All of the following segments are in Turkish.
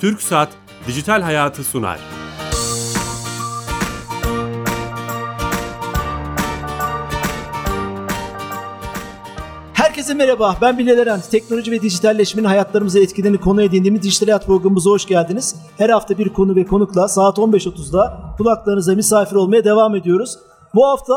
Türk Saat Dijital Hayatı sunar. Herkese merhaba, ben Bilal Eren. Teknoloji ve dijitalleşmenin hayatlarımıza etkilerini konu edindiğimiz Dijital Hayat programımıza hoş geldiniz. Her hafta bir konu ve konukla saat 15.30'da kulaklarınıza misafir olmaya devam ediyoruz. Bu hafta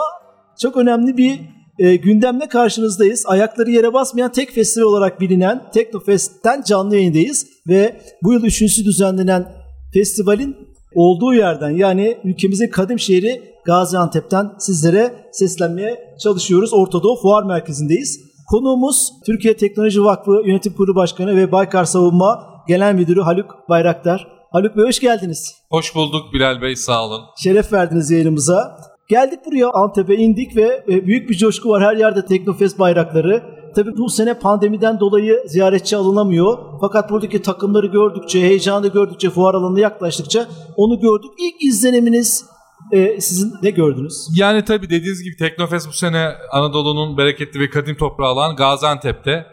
çok önemli bir e, gündemle karşınızdayız. Ayakları yere basmayan tek festival olarak bilinen Teknofest'ten canlı yayındayız. Ve bu yıl üçüncüsü düzenlenen festivalin olduğu yerden yani ülkemizin kadim şehri Gaziantep'ten sizlere seslenmeye çalışıyoruz. Orta Doğu Fuar Merkezi'ndeyiz. Konuğumuz Türkiye Teknoloji Vakfı Yönetim Kurulu Başkanı ve Baykar Savunma Genel Müdürü Haluk Bayraktar. Haluk Bey hoş geldiniz. Hoş bulduk Bilal Bey sağ olun. Şeref verdiniz yayınımıza. Geldik buraya Antep'e indik ve e, büyük bir coşku var. Her yerde Teknofest bayrakları. Tabii bu sene pandemiden dolayı ziyaretçi alınamıyor. Fakat buradaki takımları gördükçe, heyecanı gördükçe, fuar alanına yaklaştıkça onu gördük. İlk izleniminiz e, sizin ne gördünüz? Yani tabii dediğiniz gibi Teknofest bu sene Anadolu'nun bereketli ve kadim toprağı olan Gaziantep'te.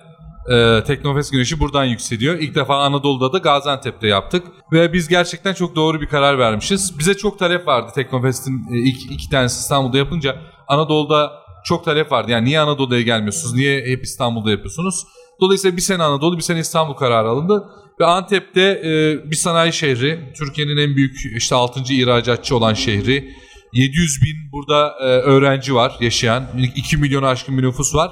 E, Teknofest güneşi buradan yükseliyor. İlk defa Anadolu'da da Gaziantep'te yaptık. Ve biz gerçekten çok doğru bir karar vermişiz. Bize çok talep vardı Teknofest'in e, ilk iki tanesi İstanbul'da yapınca. Anadolu'da çok talep vardı. Yani niye Anadolu'ya gelmiyorsunuz? Niye hep İstanbul'da yapıyorsunuz? Dolayısıyla bir sene Anadolu, bir sene İstanbul kararı alındı. Ve Antep'te e, bir sanayi şehri, Türkiye'nin en büyük işte 6. ihracatçı olan şehri. 700 bin burada e, öğrenci var yaşayan, 2 milyon aşkın bir nüfus var.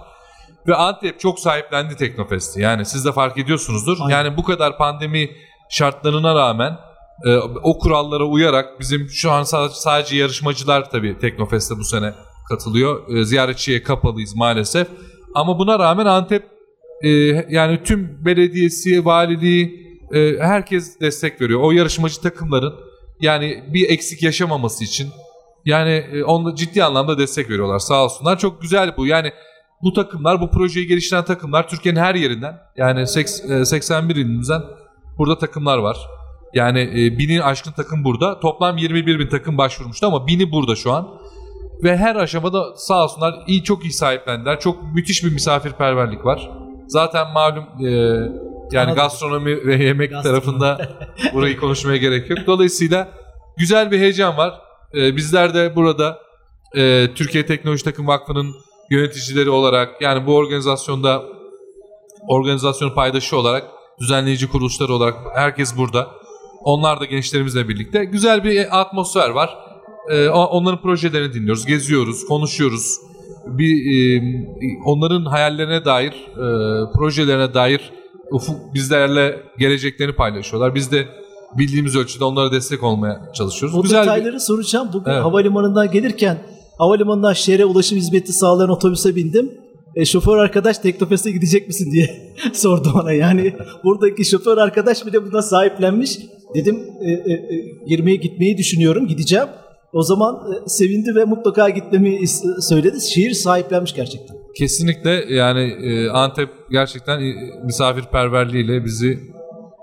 Ve Antep çok sahiplendi Teknofest'i. Yani siz de fark ediyorsunuzdur. Aynen. Yani bu kadar pandemi şartlarına rağmen e, o kurallara uyarak bizim şu an sa- sadece yarışmacılar tabii Teknofest'e bu sene katılıyor. E, ziyaretçiye kapalıyız maalesef. Ama buna rağmen Antep e, yani tüm belediyesi, valiliği e, herkes destek veriyor. O yarışmacı takımların yani bir eksik yaşamaması için yani e, onunla ciddi anlamda destek veriyorlar sağ olsunlar. Çok güzel bu. Yani bu takımlar, bu projeyi geliştiren takımlar Türkiye'nin her yerinden yani seks- e, 81 ilimizden burada takımlar var. Yani e, binin aşkın takım burada. Toplam 21 bin takım başvurmuştu ama bini burada şu an. Ve her aşamada sağ olsunlar iyi çok iyi sahiplendiler. Çok müthiş bir misafirperverlik var. Zaten malum e, yani Anladım. gastronomi ve yemek Gastronomi. tarafında burayı konuşmaya gerek yok. Dolayısıyla güzel bir heyecan var. E, bizler de burada e, Türkiye Teknoloji Takım Vakfı'nın yöneticileri olarak yani bu organizasyonda organizasyonun paydaşı olarak düzenleyici kuruluşları olarak herkes burada. Onlar da gençlerimizle birlikte. Güzel bir atmosfer var. O- onların projelerini dinliyoruz, geziyoruz, konuşuyoruz. Bir e, onların hayallerine dair, e, projelerine dair ufuk bizlerle geleceklerini paylaşıyorlar. Biz de bildiğimiz ölçüde onlara destek olmaya çalışıyoruz. O Güzel bir- detayları soracağım. Bugün Evet. havalimanından gelirken havalimanından şehre ulaşım hizmeti sağlayan otobüse bindim. E, şoför arkadaş Teknofest'e gidecek misin diye sordu bana. Yani buradaki şoför arkadaş bile buna sahiplenmiş. Dedim e, e, e, girmeye gitmeyi düşünüyorum, gideceğim. O zaman e, sevindi ve mutlaka gitmemi söyledi. Şehir sahiplenmiş gerçekten. Kesinlikle yani e, Antep gerçekten e, misafirperverliğiyle bizi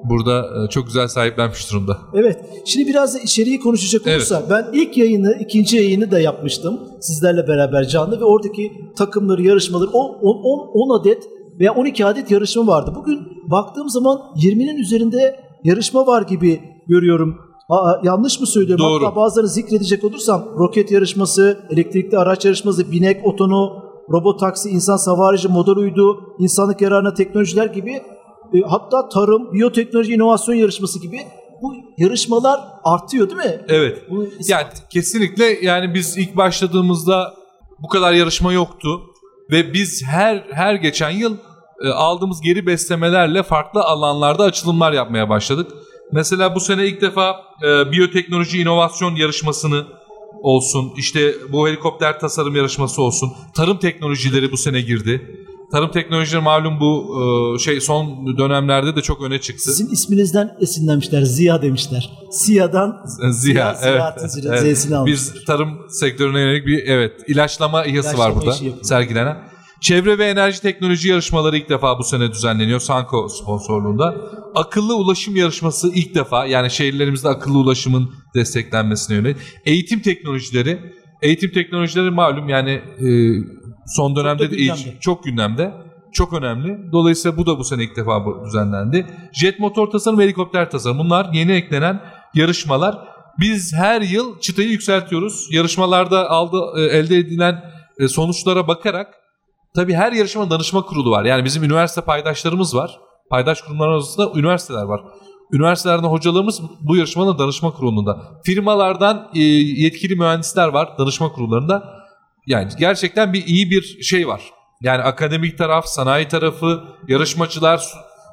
burada çok güzel sahiplenmiş durumda. Evet. Şimdi biraz da içeriği konuşacak Evet. olursak ben ilk yayını, ikinci yayını da yapmıştım sizlerle beraber canlı ve oradaki takımları, yarışmaları 10 adet veya 12 adet yarışma vardı. Bugün baktığım zaman 20'nin üzerinde yarışma var gibi görüyorum. Aa, yanlış mı söylüyorum? Doğru. Hatta bazılarını zikredecek olursam roket yarışması, elektrikli araç yarışması, binek otonu, robot taksi, insan savarıcı, motor uydu, insanlık yararına teknolojiler gibi e, hatta tarım, biyoteknoloji inovasyon yarışması gibi bu yarışmalar artıyor değil mi? Evet. Bu Yani kesinlikle yani biz ilk başladığımızda bu kadar yarışma yoktu ve biz her her geçen yıl e, aldığımız geri beslemelerle farklı alanlarda açılımlar yapmaya başladık. Mesela bu sene ilk defa e, biyoteknoloji inovasyon yarışmasını olsun, işte bu helikopter tasarım yarışması olsun, tarım teknolojileri bu sene girdi. Tarım teknolojileri malum bu e, şey son dönemlerde de çok öne çıktı. sizin isminizden esinlenmişler. Ziya demişler. Siya'dan Ziya, Ziraat evet. Zira- evet. Z'sini. Biz tarım sektörüne yönelik bir evet ilaçlama İHA'sı var İlaçlama burada işi yapıyor. sergilenen. Çevre ve enerji teknoloji yarışmaları ilk defa bu sene düzenleniyor Sanko sponsorluğunda. Akıllı ulaşım yarışması ilk defa yani şehirlerimizde akıllı ulaşımın desteklenmesine yönelik. Eğitim teknolojileri, eğitim teknolojileri malum yani e, son dönemde de gündemde. eğitim- çok gündemde. çok önemli. Dolayısıyla bu da bu sene ilk defa düzenlendi. Jet motor tasarım ve helikopter tasarım. Bunlar yeni eklenen yarışmalar. Biz her yıl çıtayı yükseltiyoruz. Yarışmalarda aldı, e, elde edilen e, sonuçlara bakarak tabii her yarışma danışma kurulu var. Yani bizim üniversite paydaşlarımız var. Paydaş kurumlar arasında üniversiteler var. Üniversitelerden hocalarımız bu yarışmanın danışma kurulunda. Firmalardan e, yetkili mühendisler var danışma kurullarında. Yani gerçekten bir iyi bir şey var. Yani akademik taraf, sanayi tarafı, yarışmacılar,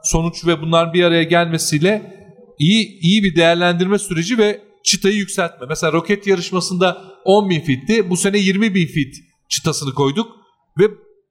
sonuç ve bunlar bir araya gelmesiyle iyi iyi bir değerlendirme süreci ve çıtayı yükseltme. Mesela roket yarışmasında 10 bin fitti. Bu sene 20 bin fit çıtasını koyduk ve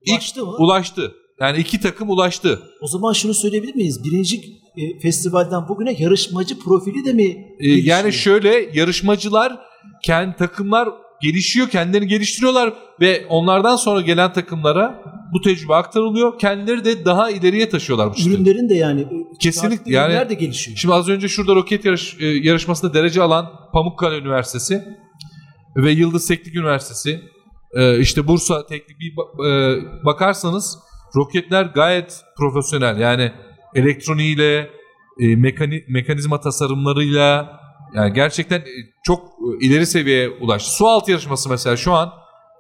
Ulaştı mı? ulaştı. Yani iki takım ulaştı. O zaman şunu söyleyebilir miyiz? Birinci e, festivalden bugüne yarışmacı profili de mi gelişiyor? yani şöyle yarışmacılar kendi takımlar gelişiyor, kendilerini geliştiriyorlar ve onlardan sonra gelen takımlara bu tecrübe aktarılıyor. Kendileri de daha ileriye taşıyorlar bu çıtayı. ürünlerin de yani e, Kesinlikle, yani- ürünler de gelişiyor. Şimdi az önce şurada roket yarış, e, yarışmasında derece alan Pamukkale Üniversitesi ve Yıldız Teknik Üniversitesi e, işte Bursa Teknik bir e, bakarsanız roketler gayet profesyonel. Yani elektroniğiyle, e, mekani, mekanizma tasarımlarıyla yani gerçekten e, çok e, ileri seviyeye ulaştı. Su altı yarışması mesela şu an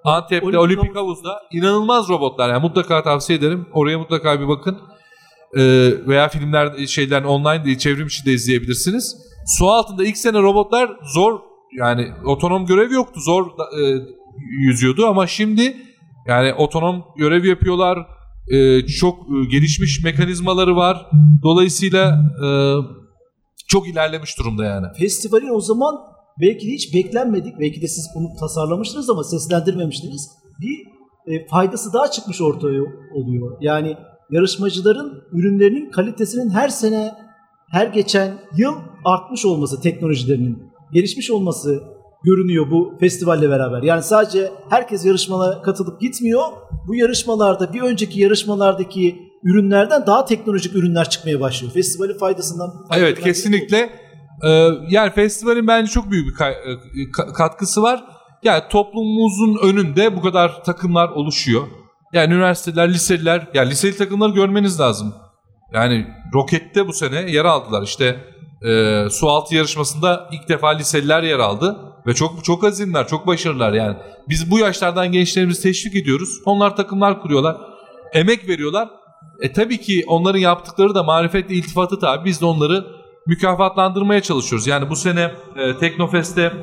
Antep'te Olimpik Olimpik, Havuz'da inanılmaz robotlar. Yani mutlaka tavsiye ederim. Oraya mutlaka bir bakın. Ee, veya filmler şeyler online değil çevrim içi de izleyebilirsiniz. Su altında ilk sene robotlar zor yani otonom görev yoktu. Zor e, yüzüyordu ama şimdi yani otonom görev yapıyorlar. E, çok gelişmiş mekanizmaları var. Dolayısıyla e, çok ilerlemiş durumda yani. Festivalin o zaman belki de hiç beklenmedik. Belki de siz bunu tasarlamıştınız ama seslendirmemiştiniz. Bir e, faydası daha çıkmış ortaya oluyor. Yani yarışmacıların ürünlerinin kalitesinin her sene her geçen yıl artmış olması teknolojilerinin gelişmiş olması görünüyor bu festivalle beraber. Yani sadece herkes yarışmalara katılıp gitmiyor. Bu yarışmalarda bir önceki yarışmalardaki ürünlerden daha teknolojik ürünler çıkmaya başlıyor. Festivalin faydasından. Evet kesinlikle. Ee, yani festivalin bence çok büyük bir e, ka- katkısı var. Yani toplumumuzun önünde bu kadar takımlar oluşuyor. Yani üniversiteler, liseler, yani liseli takımları görmeniz lazım. Yani Roket'te bu sene yer aldılar. İşte e, su altı yarışmasında ilk defa liseliler yer aldı. Ve çok çok azimler, çok başarılılar yani. Biz bu yaşlardan gençlerimizi teşvik ediyoruz. Onlar takımlar kuruyorlar. Emek veriyorlar. E tabii ki onların yaptıkları da marifetle iltifatı tabi. Biz de onları mükafatlandırmaya çalışıyoruz. Yani bu sene e, Teknofest'te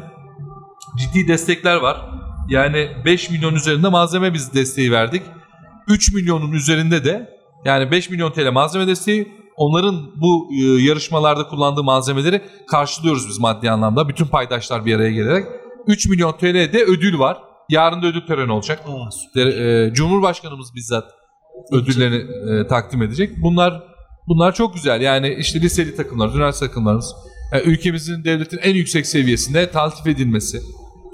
ciddi destekler var. Yani 5 milyon üzerinde malzeme biz desteği verdik. 3 milyonun üzerinde de yani 5 milyon TL malzeme desteği onların bu e, yarışmalarda kullandığı malzemeleri karşılıyoruz biz maddi anlamda. Bütün paydaşlar bir araya gelerek. 3 milyon TL'de ödül var. Yarın da ödül töreni olacak. Aa, e, Cumhurbaşkanımız bizzat ödüllerini e, takdim edecek. Bunlar bunlar çok güzel. Yani işte liseli takımlar, üniversite takımlarımız yani ülkemizin devletin en yüksek seviyesinde taltif edilmesi,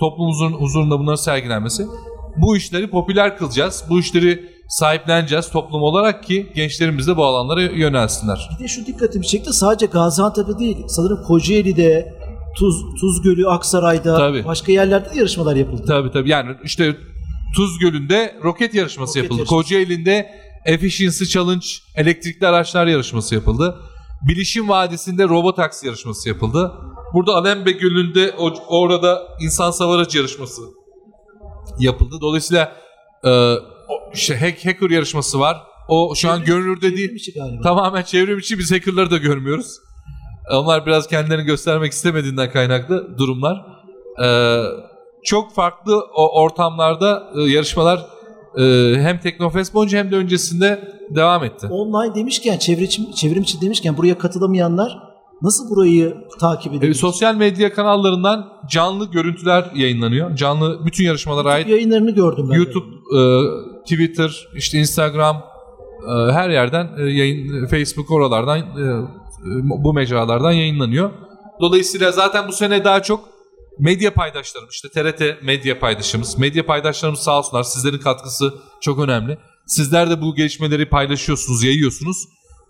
toplumumuzun huzurunda bunların sergilenmesi. Bu işleri popüler kılacağız. Bu işleri sahipleneceğiz toplum olarak ki gençlerimiz de bu alanlara yönelsinler. Bir de şu dikkatimi çekti. Sadece Gaziantep'te değil. Sanırım Kocaeli'de, Tuz, Tuz Gölü, Aksaray'da, Tabii. başka yerlerde de yarışmalar yapıldı. Tabii tabii. Yani işte Tuz Gölü'nde roket yarışması Roket yapıldı. yarışması. Kocaeli'nde Efficiency Challenge elektrikli araçlar yarışması yapıldı. Bilişim Vadisi'nde robotaksi yarışması yapıldı. Burada Alembe Gölü'nde orada insan savar aracı yarışması yapıldı. Dolayısıyla e, işte hack, hacker yarışması var. O şu an görünürde değil. galiba. Tamamen çevrim içi biz hackerları da görmüyoruz. Onlar biraz kendilerini göstermek istemediğinden kaynaklı durumlar. Ee, çok farklı ortamlarda e, yarışmalar e, hem Teknofest boyunca hem de öncesinde devam etti. Online demişken, çevrim, çevrim içi demişken buraya katılamayanlar nasıl burayı takip E, edebilir? sosyal medya kanallarından canlı görüntüler yayınlanıyor. Canlı bütün yarışmalara ait Yayınlarını gördüm ben. YouTube, e, Twitter, işte Instagram e, her yerden e, yayın Facebook oralardan e, bu mecralardan yayınlanıyor. Dolayısıyla zaten bu sene daha çok medya paydaşlarım işte TRT medya paydaşımız. Medya paydaşlarımız sağ olsunlar. Sizlerin katkısı çok önemli. Sizler de bu gelişmeleri paylaşıyorsunuz, yayıyorsunuz.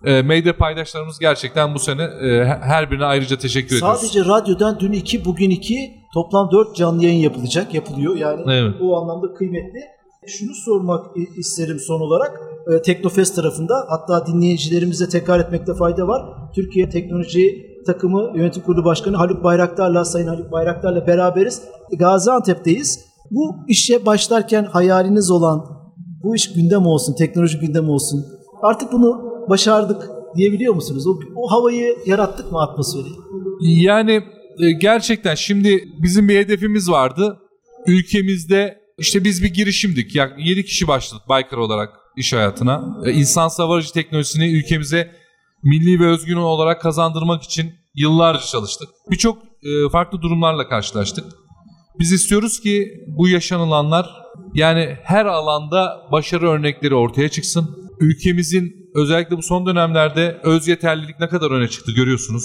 E, medya paydaşlarımız gerçekten bu sene e, her birine ayrıca teşekkür ediyoruz. Sadece radyodan dün 2, bugün 2 toplam 4 canlı yayın yapılacak, yapılıyor. Yani Evet. o anlamda kıymetli. Şunu sormak isterim son olarak. e, Teknofest tarafında. Hatta dinleyicilerimize tekrar etmekte fayda var. Türkiye Teknoloji Takımı Yönetim Kurulu Başkanı Haluk Bayraktar'la, Sayın Haluk Bayraktar'la beraberiz. Gaziantep'teyiz. Bu işe başlarken hayaliniz olan bu iş gündem olsun, teknoloji gündem olsun. Artık bunu başardık diyebiliyor musunuz? O, o havayı yarattık mı atmosferi? Yani e, gerçekten şimdi bizim bir hedefimiz vardı. Ülkemizde işte biz bir girişimdik. Yani 7 kişi başladık Baykar olarak iş hayatına. İnsan savarıcı teknolojisini ülkemize milli ve özgün olarak kazandırmak için yıllarca çalıştık. Birçok e, farklı durumlarla karşılaştık. Biz istiyoruz ki bu yaşanılanlar yani her alanda başarı örnekleri ortaya çıksın. Ülkemizin özellikle bu son dönemlerde öz yeterlilik ne kadar öne çıktı görüyorsunuz.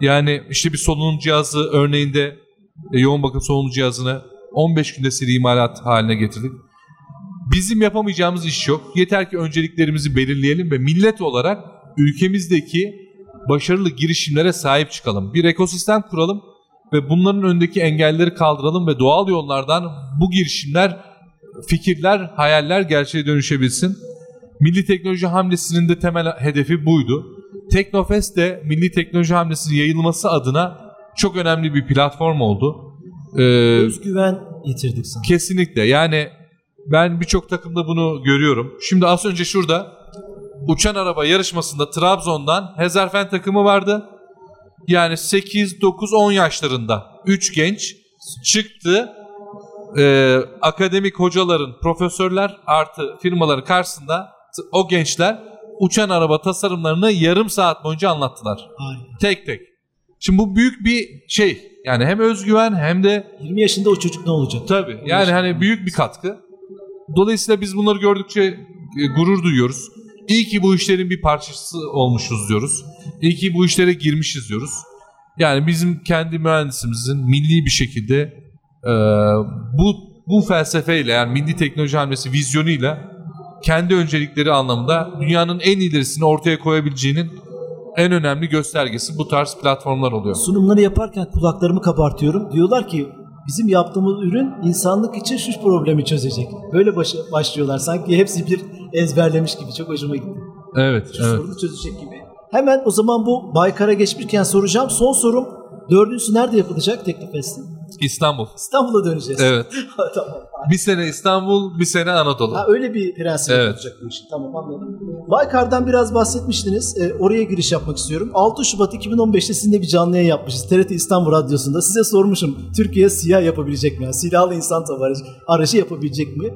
Yani işte bir solunum cihazı örneğinde e, yoğun bakım solunum cihazını 15 günde seri imalat haline getirdik. Bizim yapamayacağımız iş yok. Yeter ki önceliklerimizi belirleyelim ve millet olarak ülkemizdeki başarılı girişimlere sahip çıkalım. Bir ekosistem kuralım ve bunların önündeki engelleri kaldıralım ve doğal yollardan bu girişimler, fikirler, hayaller gerçeğe dönüşebilsin. Milli Teknoloji Hamlesi'nin de temel hedefi buydu. Teknofest de Milli Teknoloji Hamlesi'nin yayılması adına çok önemli bir platform oldu. Ee, Özgüven yitirdik sana. Kesinlikle yani ben birçok takımda bunu görüyorum. Şimdi az önce şurada uçan araba yarışmasında Trabzon'dan Hezarfen takımı vardı. Yani 8, 9, 10 yaşlarında 3 genç çıktı. Ee, akademik hocaların, profesörler artı firmaların karşısında o gençler uçan araba tasarımlarını yarım saat boyunca anlattılar. Harika. Tek tek. Şimdi bu büyük bir şey. Yani hem özgüven hem de 20 yaşında o çocuk ne olacak? Tabii. Yani hani büyük bir katkı. Dolayısıyla biz bunları gördükçe e, gurur duyuyoruz. İyi ki bu işlerin bir parçası olmuşuz diyoruz. İyi ki bu işlere girmişiz diyoruz. Yani bizim kendi mühendisimizin milli bir şekilde e, bu bu felsefeyle yani milli teknoloji hamlesi vizyonuyla kendi öncelikleri anlamında dünyanın en ilerisini ortaya koyabileceğinin en önemli göstergesi bu tarz platformlar oluyor. Sunumları yaparken kulaklarımı kabartıyorum. Diyorlar ki bizim yaptığımız ürün insanlık için şu problemi çözecek. Böyle baş- başlıyorlar. Sanki hepsi bir ezberlemiş gibi. Çok hoşuma gitti. Evet, Şu evet. sorunu çözecek gibi. Hemen o zaman bu Baykar'a geçmişken soracağım. Son sorum. Dördüncüsü nerede yapılacak Teknofest'in? İstanbul. İstanbul'a döneceğiz. Evet. tamam. Bir sene İstanbul, bir sene Anadolu. Ha, öyle bir prensip Evet. olacak bu iş. Tamam anladım. Baykar'dan biraz bahsetmiştiniz. Ee, oraya giriş yapmak istiyorum. 6 Şubat 2015'te sizinle bir canlı yayın yapmışız. TRT İstanbul Radyosu'nda. Size sormuşum. Türkiye siyah yapabilecek mi? Yani silahlı insan tabanı aracı yapabilecek mi?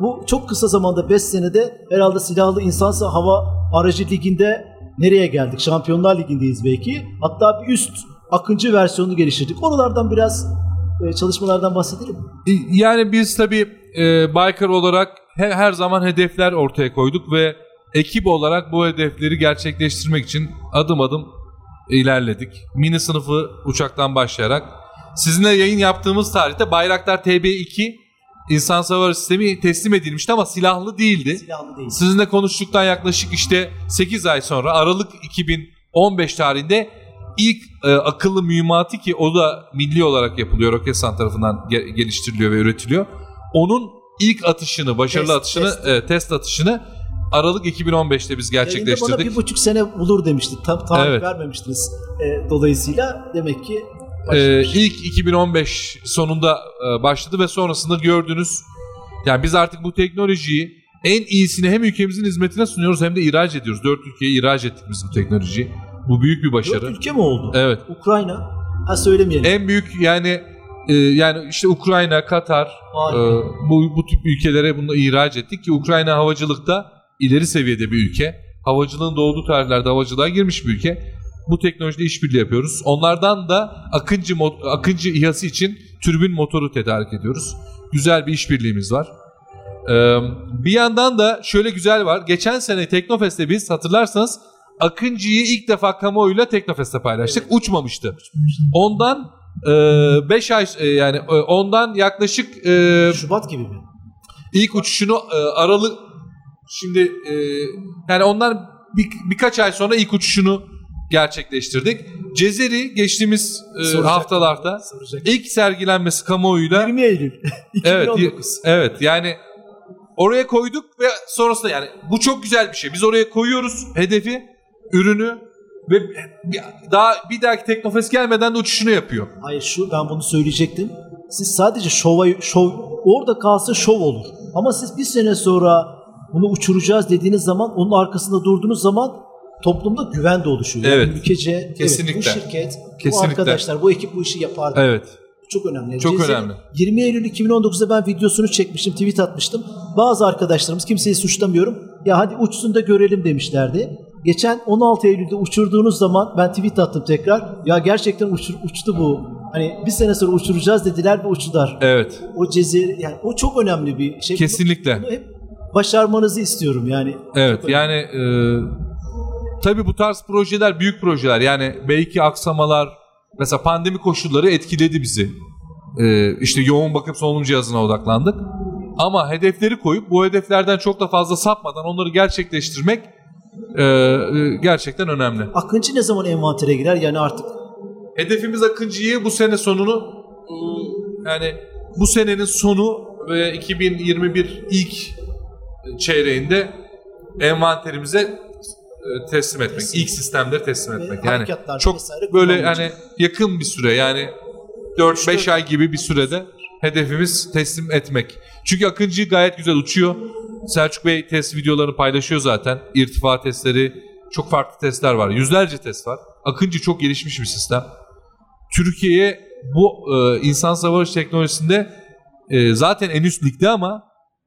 Bu çok kısa zamanda 5 senede herhalde silahlı insansa hava aracı liginde nereye geldik? Şampiyonlar Ligi'ndeyiz belki. Hatta bir üst akıncı versiyonu geliştirdik. Oralardan biraz e, çalışmalardan bahsedelim mi? Yani biz tabii e, Biker olarak he- her zaman hedefler ortaya koyduk ve ekip olarak bu hedefleri gerçekleştirmek için adım adım ilerledik. Mini sınıfı uçaktan başlayarak sizinle yayın yaptığımız tarihte Bayraktar TB2 insan savar sistemi teslim edilmişti ama silahlı değildi. Silahlı değil. Sizinle konuştuktan yaklaşık işte 8 ay sonra Aralık 2015 tarihinde ilk e, akıllı mühimmatı ki o da milli olarak yapılıyor Roketsan tarafından ge- geliştiriliyor ve üretiliyor. Onun ilk atışını, başarılı Test- atışını, test. e, test atışını Aralık 2015'te biz Yayında bana gerçekleştirdik. bir buçuk sene bulur demişti. Tam tarih Evet. vermemiştiniz. E, dolayısıyla demek ki Ee, ilk 2015 sonunda e, başladı ve sonrasında gördünüz. Yani biz artık bu teknolojiyi en iyisini hem ülkemizin hizmetine sunuyoruz hem de ihraç ediyoruz. Dört ülkeye ihraç ettik biz bu teknolojiyi. Bu büyük bir başarı. Dört ülke mi oldu? Evet. Ukrayna. Ha söylemeyelim. En büyük yani e, yani işte Ukrayna, Katar e, bu bu tip ülkelere bunu ihraç ettik ki Ukrayna havacılıkta ileri seviyede bir ülke. Havacılığın doğduğu tarihlerde havacılığa girmiş bir ülke. Bu teknolojide işbirliği yapıyoruz. Onlardan da Akıncı Akıncı İHA'sı için türbin motoru tedarik ediyoruz. Güzel bir işbirliğimiz var. Ee, bir yandan da şöyle güzel var. Geçen sene Teknofest'te biz hatırlarsanız Akıncı'yı ilk defa kamuoyuyla Teknofest'te paylaştık. Uçmamıştı. Ondan 5 ay e, yani e, ondan yaklaşık e, Şubat gibi mi? ilk uçuşunu e, Aralık şimdi e, yani ondan bir, birkaç ay sonra ilk uçuşunu gerçekleştirdik. Cezeri geçtiğimiz e, Soracak. haftalarda Soracak. ilk sergilenmesi kamuoyuyla 20 Eylül evet y- 2019. evet yani Oraya koyduk ve sonrasında yani bu çok güzel bir şey. Biz oraya koyuyoruz hedefi, ürünü ve daha bir dahaki Teknofest gelmeden de uçuşunu yapıyor. Hayır şu ben bunu söyleyecektim. Siz sadece şova şov orada kalsa şov olur. Ama siz bir sene sonra bunu uçuracağız dediğiniz zaman onun arkasında durduğunuz zaman toplumda güven de oluşuyor. Yani Evet. ülkece evet, Kesinlikle. bu şirket, bu Kesinlikle. arkadaşlar, bu ekip bu işi yapar. Evet. Çok önemli. Çok Cezeri- önemli. 20 Eylül 2019'da ben videosunu çekmiştim, tweet atmıştım. Bazı arkadaşlarımız, kimseyi suçlamıyorum, ya hadi uçsun da görelim demişlerdi. Geçen 16 Eylül'de uçurduğunuz zaman ben tweet attım tekrar. Ya gerçekten uçur, uçtu bu. Hani bir sene sonra uçuracağız dediler ve uçtular. Evet. O Cezeri, yani o çok önemli bir şey. Bunu- Kesinlikle. Bunu hep başarmanızı istiyorum yani. Evet yani e, tabii bu tarz projeler büyük projeler yani belki aksamalar mesela pandemi koşulları etkiledi bizi. E, işte yoğun bakım solunum cihazına odaklandık. Ama hedefleri koyup bu hedeflerden çok da fazla sapmadan onları gerçekleştirmek e, gerçekten önemli. Akıncı ne zaman envantere girer? Yani artık Hedefimiz Akıncı'yı bu sene sonunu yani bu senenin sonu ve 2021 ilk çeyreğinde envanterimize e, teslim etmek. Teslim. ilk sistemleri teslim Ve etmek. Yani çok böyle hani yakın bir süre yani 4-5 ay gibi bir sürede hedefimiz teslim etmek. Çünkü Akıncı gayet güzel uçuyor. Selçuk Bey test videolarını paylaşıyor zaten. İrtifa testleri, çok farklı testler var. Yüzlerce test var. Akıncı çok gelişmiş bir sistem. Türkiye'ye bu e, insan savaş teknolojisinde e, zaten en üst ligde ama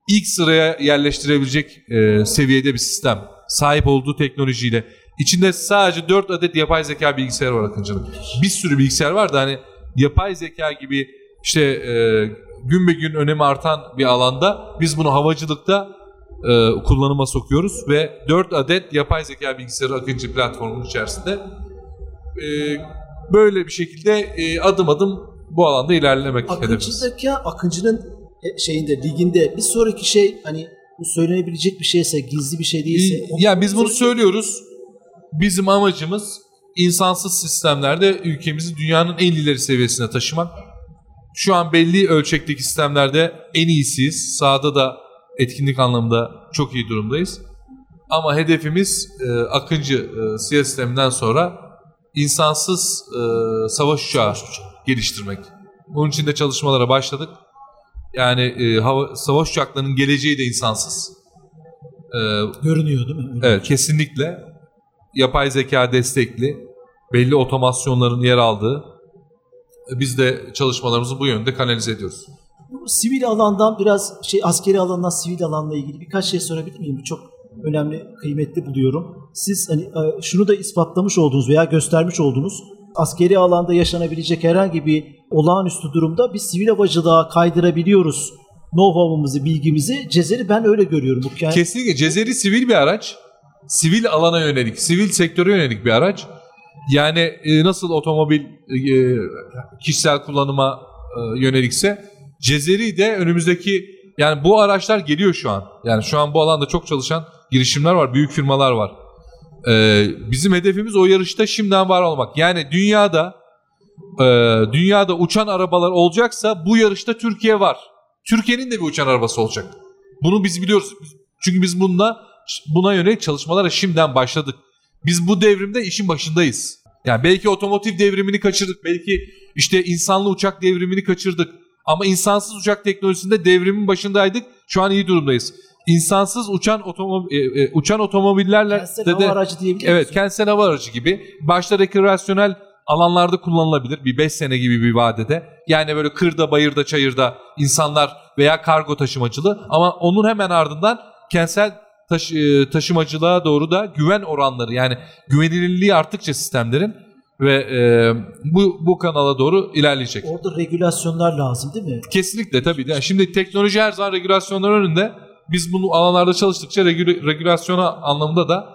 ilk sıraya yerleştirebilecek e, seviyede bir sistem. Sahip olduğu teknolojiyle. İçinde sadece 4 adet yapay zeka bilgisayarı var Akıncı'nın. Bir sürü bilgisayar var da hani yapay zeka gibi işte e, gün be gün önemi artan bir alanda biz bunu havacılıkta e, kullanıma sokuyoruz ve 4 adet yapay zeka bilgisayarı Akıncı platformunun içerisinde e, böyle bir şekilde e, adım adım bu alanda ilerlemek hedefimiz. Akıncı'daki Akıncı'nın e, şeyinde liginde bir sonraki şey hani bu söylenebilecek bir şeyse gizli bir şey değilse. Ya biz bunu söylüyoruz. Bizim amacımız insansız sistemlerde ülkemizi dünyanın en ileri seviyesine taşımak. Şu an belli ölçekteki sistemlerde en iyisiyiz. Sahada da etkinlik anlamında çok iyi durumdayız. Ama hedefimiz e, Akıncı e, SİHA sisteminden sonra insansız e, savaş uçağı geliştirmek. Bunun için de çalışmalara başladık. Yani e, hava, savaş uçaklarının geleceği de insansız. E, görünüyor değil mi? Öyle. Evet kesinlikle yapay zeka destekli belli otomasyonların yer aldığı e, biz de çalışmalarımızı bu yönde kanalize ediyoruz. Bu sivil alandan biraz şey askeri alandan sivil alanla ilgili birkaç şey sorabilir miyim? Bu çok önemli, kıymetli buluyorum. Siz hani e, şunu da ispatlamış oldunuz veya göstermiş oldunuz. Askeri alanda yaşanabilecek herhangi bir olağanüstü durumda biz sivil havacılığa kaydırabiliyoruz know-how'ımızı, bilgimizi. Cezeri ben öyle görüyorum. Bu kendi- Kesinlikle Cezeri sivil bir araç. Sivil alana yönelik, sivil sektöre yönelik bir araç. Yani e, nasıl otomobil e, kişisel kullanıma yönelikse Cezeri de önümüzdeki yani bu araçlar geliyor şu an. Yani şu an bu alanda çok çalışan girişimler var, büyük firmalar var. E, bizim hedefimiz o yarışta şimdiden var olmak. Yani dünyada e, dünyada uçan arabalar olacaksa bu yarışta Türkiye var. Türkiye'nin de bir uçan arabası olacak. Bunu biz biliyoruz. Çünkü biz bununla buna yönelik çalışmalara şimdiden başladık. Biz bu devrimde işin başındayız. Yani belki otomotiv devrimini kaçırdık. Belki işte insanlı uçak devrimini kaçırdık. Ama insansız uçak teknolojisinde devrimin başındaydık. Şu an iyi durumdayız. İnsansız uçan otomob e, e, uçan otomobillerle Kentsel de hava aracı diyebilir Evet, kentsel hava aracı gibi. Başta rekreasyonel alanlarda kullanılabilir. Bir 5 sene gibi bir vadede. Yani böyle kırda, bayırda, çayırda insanlar veya kargo taşımacılığı. Ama onun hemen ardından kentsel taş- e, taşımacılığa doğru da güven oranları yani güvenilirliği arttıkça sistemlerin ve e, bu bu kanala doğru ilerleyecek. Orada regülasyonlar lazım değil mi? Kesinlikle tabii. Yani şimdi teknoloji her zaman regülasyonların önünde. Biz bunu alanlarda çalıştıkça regü- regülasyona anlamında da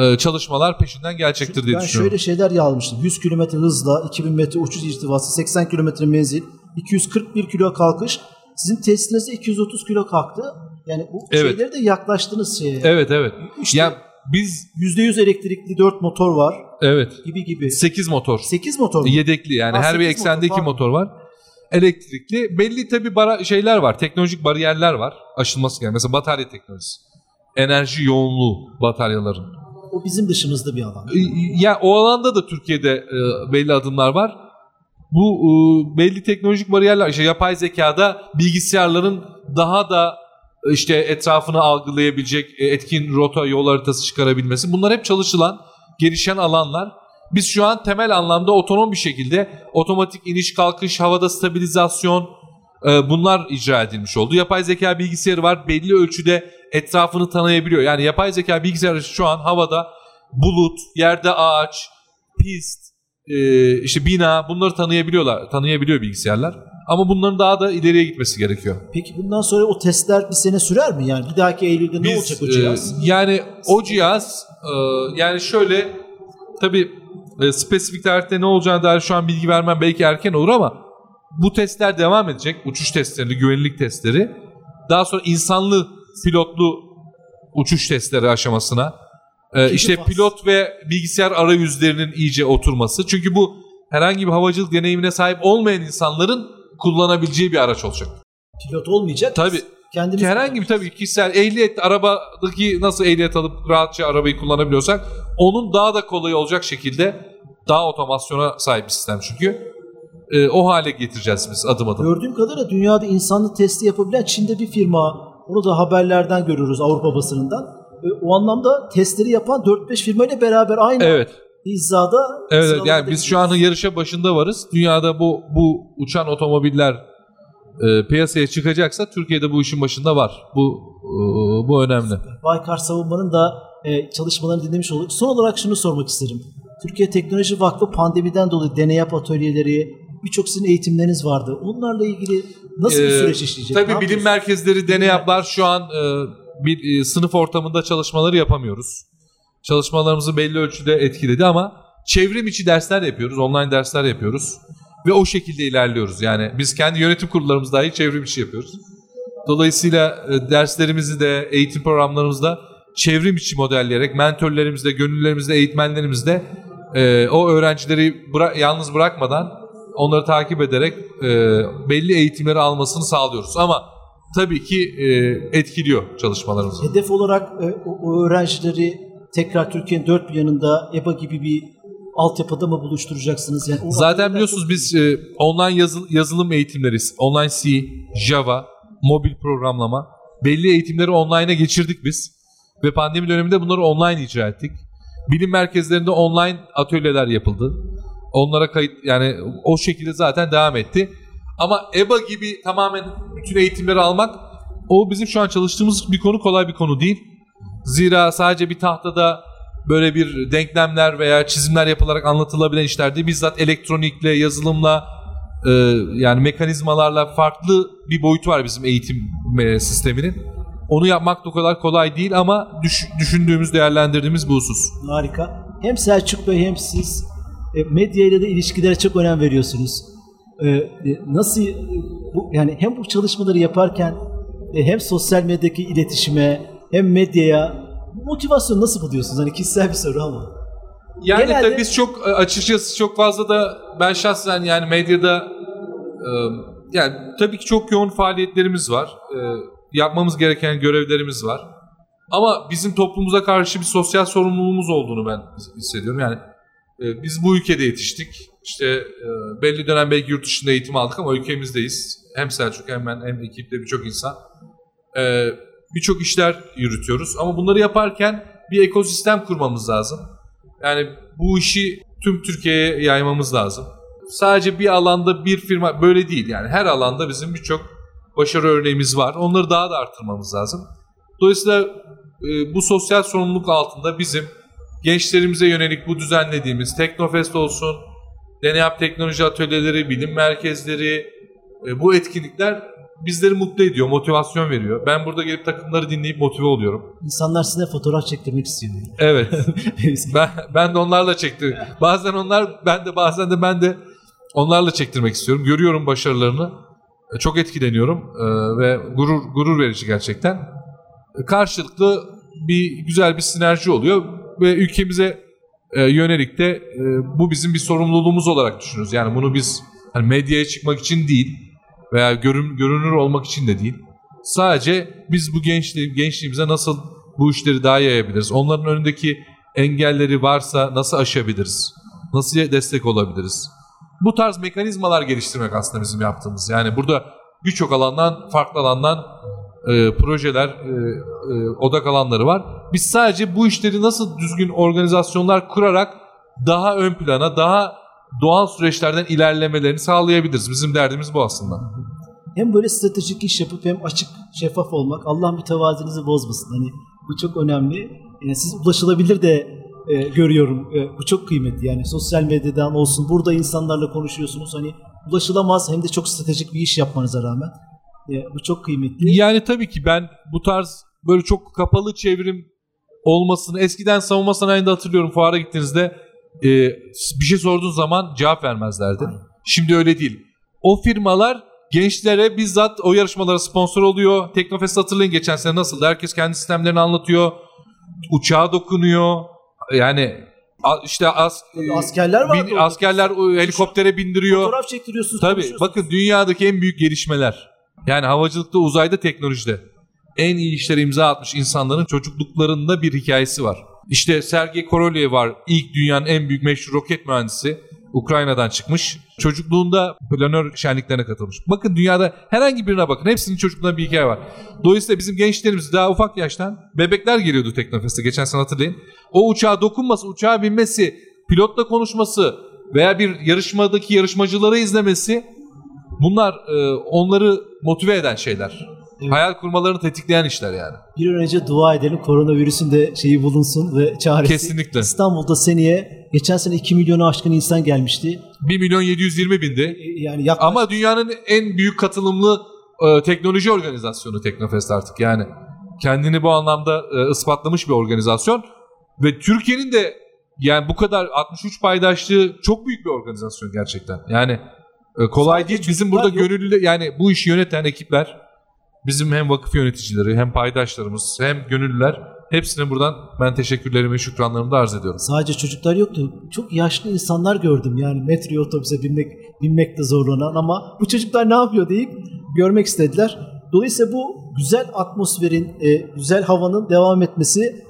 e, çalışmalar peşinden gelecektir diye ben düşünüyorum. şöyle şeyler yazmıştım. 100 km hızla 2000 metre uçuş irtifası, 80 km menzil, 241 kilo kalkış. Sizin testinizde 230 kilo kalktı. Yani bu Evet. şeyleri de yaklaştınız şeye. Evet evet. İşte ya biz %100 elektrikli 4 motor var evet gibi gibi. 8 motor. 8 motor mu? Yedekli yani Ha, her bir sekiz eksende motor, iki pardon. motor var. elektrikli. Belli tabii bara- şeyler var. Teknolojik bariyerler var. Aşılması gereken. Mesela batarya teknolojisi. Enerji yoğunluğu bataryaların. O bizim dışımızda bir alan. E, Ya o alanda da Türkiye'de e, belli adımlar var. Bu e, belli teknolojik bariyerler, işte yapay zekada bilgisayarların daha da e, işte etrafını algılayabilecek e, etkin rota yol haritası çıkarabilmesi. Bunlar hep çalışılan, gelişen alanlar. Biz şu an temel anlamda otonom bir şekilde otomatik iniş kalkış, havada stabilizasyon e, bunlar icra edilmiş oldu. Yapay zeka bilgisayarı var. Belli ölçüde etrafını tanıyabiliyor. Yani yapay zeka bilgisayarı şu an havada bulut, yerde ağaç, pist, e, işte bina bunları tanıyabiliyorlar. Tanıyabiliyor bilgisayarlar. Ama bunların daha da ileriye gitmesi gerekiyor. Peki bundan sonra o testler bir sene sürer mi? Yani bir dahaki Eylül'de ne Biz, olacak o cihaz? e, yani o cihaz e, yani şöyle tabi e, spesifik tarihte ne olacağına dair şu an bilgi vermem belki erken olur ama bu testler devam edecek. Uçuş testleri, güvenlik testleri. Daha sonra insanlı pilotlu uçuş testleri aşamasına. E, işte pilot ve bilgisayar arayüzlerinin iyice oturması. Çünkü bu herhangi bir havacılık deneyimine sahip olmayan insanların kullanabileceği bir araç olacak. Pilot olmayacak. Tabii. Kendimiz Ki herhangi bir tabii kişisel ehliyet arabadaki nasıl ehliyet alıp rahatça arabayı kullanabiliyorsak onun daha da kolay olacak şekilde daha otomasyona sahip bir sistem çünkü. Ee, o hale getireceğiz biz adım adım. Gördüğüm kadarıyla dünyada insanlı testi yapabilen Çin'de bir firma. Onu da haberlerden görüyoruz Avrupa basınından. E, O anlamda testleri yapan 4-5 firmayla beraber aynı Evet. hizada Evet, yani biz şu an yarışa başında varız. Dünyada bu bu uçan otomobiller e, piyasaya çıkacaksa Türkiye'de bu işin başında var. Bu e, bu önemli. Baykar Savunma'nın da e, çalışmalarını dinlemiş olduk. Son olarak şunu sormak isterim. Türkiye Teknoloji Vakfı pandemiden dolayı deney yap atölyeleri, birçok sizin eğitimleriniz vardı. Onlarla ilgili nasıl bir Ee, süreç işleyecek? Tabii bilim merkezleri deney yaplar şu an e, bir e, sınıf ortamında çalışmaları yapamıyoruz. Çalışmalarımızı belli ölçüde etkiledi ama çevrim içi dersler yapıyoruz, online dersler yapıyoruz ve o şekilde ilerliyoruz. Yani biz kendi yönetim kurullarımız dahi çevrim içi yapıyoruz. Dolayısıyla e, derslerimizi de eğitim programlarımızda çevrim içi modelleyerek mentörlerimizle, gönüllerimizle, eğitmenlerimizle e, o öğrencileri bıra- yalnız bırakmadan onları takip ederek e, belli eğitimleri almasını sağlıyoruz. Ama tabii ki etkiliyor çalışmalarımızı. Hedef olarak o öğrencileri tekrar Türkiye'nin dört bir yanında EBA gibi bir altyapıda mı buluşturacaksınız? Yani Zaten biliyorsunuz biz e, online yazıl- yazılım eğitimleri, online C, Java, mobil programlama belli eğitimleri online'a geçirdik biz. Ve pandemi döneminde bunları online icra ettik. Bilim merkezlerinde online atölyeler yapıldı. Onlara kayıt yani o şekilde zaten devam etti. Ama EBA gibi tamamen bütün eğitimleri almak o bizim şu an çalıştığımız bir konu kolay bir konu değil. Zira sadece bir tahtada böyle bir denklemler veya çizimler yapılarak anlatılabilen işler değil. Bizzat elektronikle, yazılımla e, yani mekanizmalarla farklı bir boyutu var bizim eğitim e, sisteminin. Onu yapmak da o kadar kolay değil ama düş- düşündüğümüz, değerlendirdiğimiz bu husus. Harika. Hem Selçuk Bey hem siz e, medya ile de ilişkilere çok önem veriyorsunuz. E, e, nasıl bu yani hem bu çalışmaları yaparken hem sosyal medyadaki iletişime hem medyaya motivasyon nasıl buluyorsunuz? Hani kişisel bir soru ama. Yani Genelde- tabii biz çok e, açıkçası çok fazla da ben şahsen yani medyada e, yani tabii ki çok yoğun faaliyetlerimiz var. E, yapmamız gereken görevlerimiz var. Ama bizim toplumumuza karşı bir sosyal sorumluluğumuz olduğunu ben hissediyorum. Yani biz bu ülkede yetiştik. İşte belli dönem belki yurt dışında eğitim aldık ama ülkemizdeyiz. Hem Selçuk hem ben hem ekipte birçok insan. Birçok işler yürütüyoruz. Ama bunları yaparken bir ekosistem kurmamız lazım. Yani bu işi tüm Türkiye'ye yaymamız lazım. Sadece bir alanda bir firma böyle değil yani her alanda bizim birçok başarı örneğimiz var. Onları daha da arttırmamız lazım. Dolayısıyla e, bu sosyal sorumluluk altında bizim gençlerimize yönelik bu düzenlediğimiz Teknofest olsun, Deneyap Teknoloji Atölyeleri, bilim merkezleri, e, bu etkinlikler bizleri mutlu ediyor, motivasyon veriyor. Ben burada gelip takımları dinleyip motive oluyorum. İnsanlar sizinle fotoğraf çektirmek istiyor. Evet. ben ben de onlarla çektim. Bazen onlar ben de bazen de ben de onlarla çektirmek istiyorum. Görüyorum başarılarını. E, Çok etkileniyorum e, ve gurur gurur verici gerçekten. E, Karşılıklı bir güzel bir sinerji oluyor ve ülkemize yönelik de bu bizim bir sorumluluğumuz olarak düşünüyoruz. Yani bunu biz Hani medyaya çıkmak için değil veya görün, görünür olmak için de değil. Sadece biz bu gençliği, gençliğimize nasıl bu işleri daha yayabiliriz? Onların önündeki engelleri varsa nasıl aşabiliriz? Nasıl destek olabiliriz? Bu tarz mekanizmalar geliştirmek aslında bizim yaptığımız. Yani burada birçok alandan, farklı alandan e, projeler, e, e, odak alanları var. Biz sadece bu işleri nasıl düzgün organizasyonlar kurarak daha ön plana, daha doğal süreçlerden ilerlemelerini sağlayabiliriz. Bizim derdimiz bu aslında. Hem böyle stratejik iş yapıp hem açık, şeffaf olmak. Allah mütevazinizi bozmasın. Hani bu çok önemli. Yani siz ulaşılabilir de e, görüyorum. E, bu çok kıymetli. Yani sosyal medyadan olsun. Burada insanlarla konuşuyorsunuz. Hani ulaşılamaz hem de çok stratejik bir iş yapmanıza rağmen. E, bu çok kıymetli. Yani tabii ki ben bu tarz böyle çok kapalı çevrim olmasını eskiden savunma sanayinde hatırlıyorum fuara gittiğinizde e, bir şey sorduğun zaman cevap vermezlerdi. Aynen. Şimdi öyle değil. O firmalar gençlere bizzat o yarışmalara sponsor oluyor. Teknofest hatırlayın geçen sene nasıldı? Herkes kendi sistemlerini anlatıyor. Uçağa dokunuyor. Yani işte as, askerler vardı bin- askerler helikoptere bindiriyor. Fotoğraf çektiriyorsunuz. Tabii bakın dünyadaki en büyük gelişmeler yani havacılıkta uzayda teknolojide en iyi işlere imza atmış insanların çocukluklarında bir hikayesi var. İşte Sergey Korolev var ilk dünyanın en büyük meşhur roket mühendisi Ukrayna'dan çıkmış. Çocukluğunda planör şenliklerine katılmış. Bakın dünyada herhangi birine bakın. Hepsinin çocukluğunda bir hikaye var. Dolayısıyla bizim gençlerimiz daha ufak yaştan bebekler geliyordu Teknofest'e geçen sene hatırlayın. O uçağa dokunması, uçağa binmesi, pilotla konuşması veya bir yarışmadaki yarışmacıları izlemesi bunlar e, onları motive eden şeyler. Evet. Hayal kurmalarını tetikleyen işler yani. Bir an önce dua edelim koronavirüsün de şeyi bulunsun ve çaresi. Kesinlikle. İstanbul'da seneye geçen sene 2 milyonu aşkın insan gelmişti. 1 milyon 720 bindi. E, Yani yaklaşık Ama dünyanın en büyük katılımlı e, teknoloji organizasyonu Teknofest artık yani. Kendini bu anlamda e, ispatlamış bir organizasyon. Ve Türkiye'nin de yani bu kadar 63 paydaşlığı çok büyük bir organizasyon gerçekten. Yani e, kolay Sadece değil. Bizim burada yok. gönüllü yani bu işi yöneten ekipler bizim hem vakıf yöneticileri hem paydaşlarımız hem gönüllüler hepsine buradan ben teşekkürlerimi şükranlarımı da arz ediyorum. sadece çocuklar yoktu. Çok yaşlı insanlar gördüm yani metroya otobüse binmek binmekte zorlanan ama bu çocuklar ne yapıyor deyip görmek istediler. Dolayısıyla bu güzel atmosferin, e, güzel havanın devam etmesini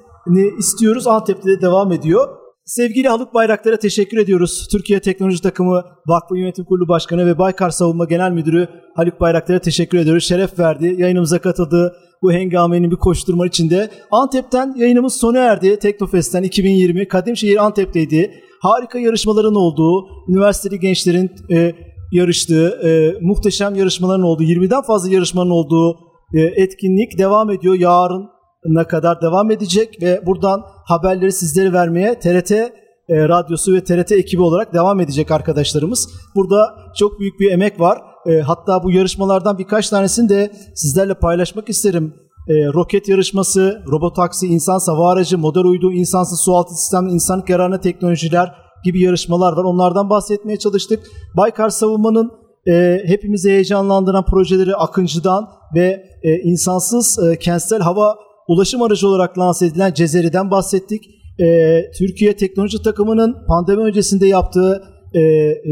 istiyoruz. Antep'te de devam ediyor. Sevgili Haluk Bayraktar'a teşekkür ediyoruz. Türkiye Teknoloji Takımı Vakfı Yönetim Kurulu Başkanı ve Baykar Savunma Genel Müdürü Haluk Bayraktar'a teşekkür ediyoruz. Şeref verdi. Yayınımıza katıldı. Bu hengamenin bir koşturma içinde. Antep'ten yayınımız sona erdi. Teknofest'ten 2020. Kadimşehir Antep'teydi. Harika yarışmaların olduğu, üniversiteli gençlerin e, yarıştığı, e, muhteşem yarışmaların olduğu, 20'den fazla yarışmanın olduğu e, etkinlik devam ediyor. Yarın ne kadar devam edecek ve buradan haberleri sizlere vermeye TRT e, radyosu ve TRT ekibi olarak devam edecek arkadaşlarımız. Burada çok büyük bir emek var. E, hatta bu yarışmalardan birkaç tanesini de sizlerle paylaşmak isterim. E, roket yarışması, robotaksi, insan hava aracı, model uydu, insansız sualtı sistem, insanlık yararına teknolojiler gibi yarışmalar var. Onlardan bahsetmeye çalıştık. Baykar Savunma'nın e, hepimizi heyecanlandıran projeleri Akıncı'dan ve e, insansız e, kentsel hava ulaşım aracı olarak lanse edilen Cezeri'den bahsettik. Ee, Türkiye Teknoloji Takımı'nın pandemi öncesinde yaptığı e, e,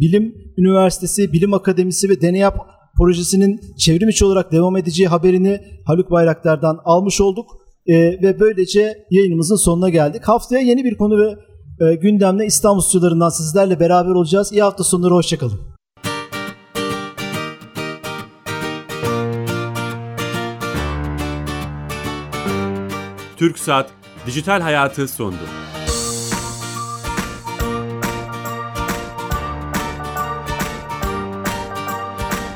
Bilim Üniversitesi, Bilim Akademisi ve Deney Yap projesinin çevrim içi olarak devam edeceği haberini Haluk Bayraktar'dan almış olduk. Ee, ve böylece yayınımızın sonuna geldik. Haftaya yeni bir konu ve e, gündemle İstanbul stüdyolarından sizlerle beraber olacağız. İyi hafta sonları, hoşçakalın. TürkSat Dijital Hayatı sondu.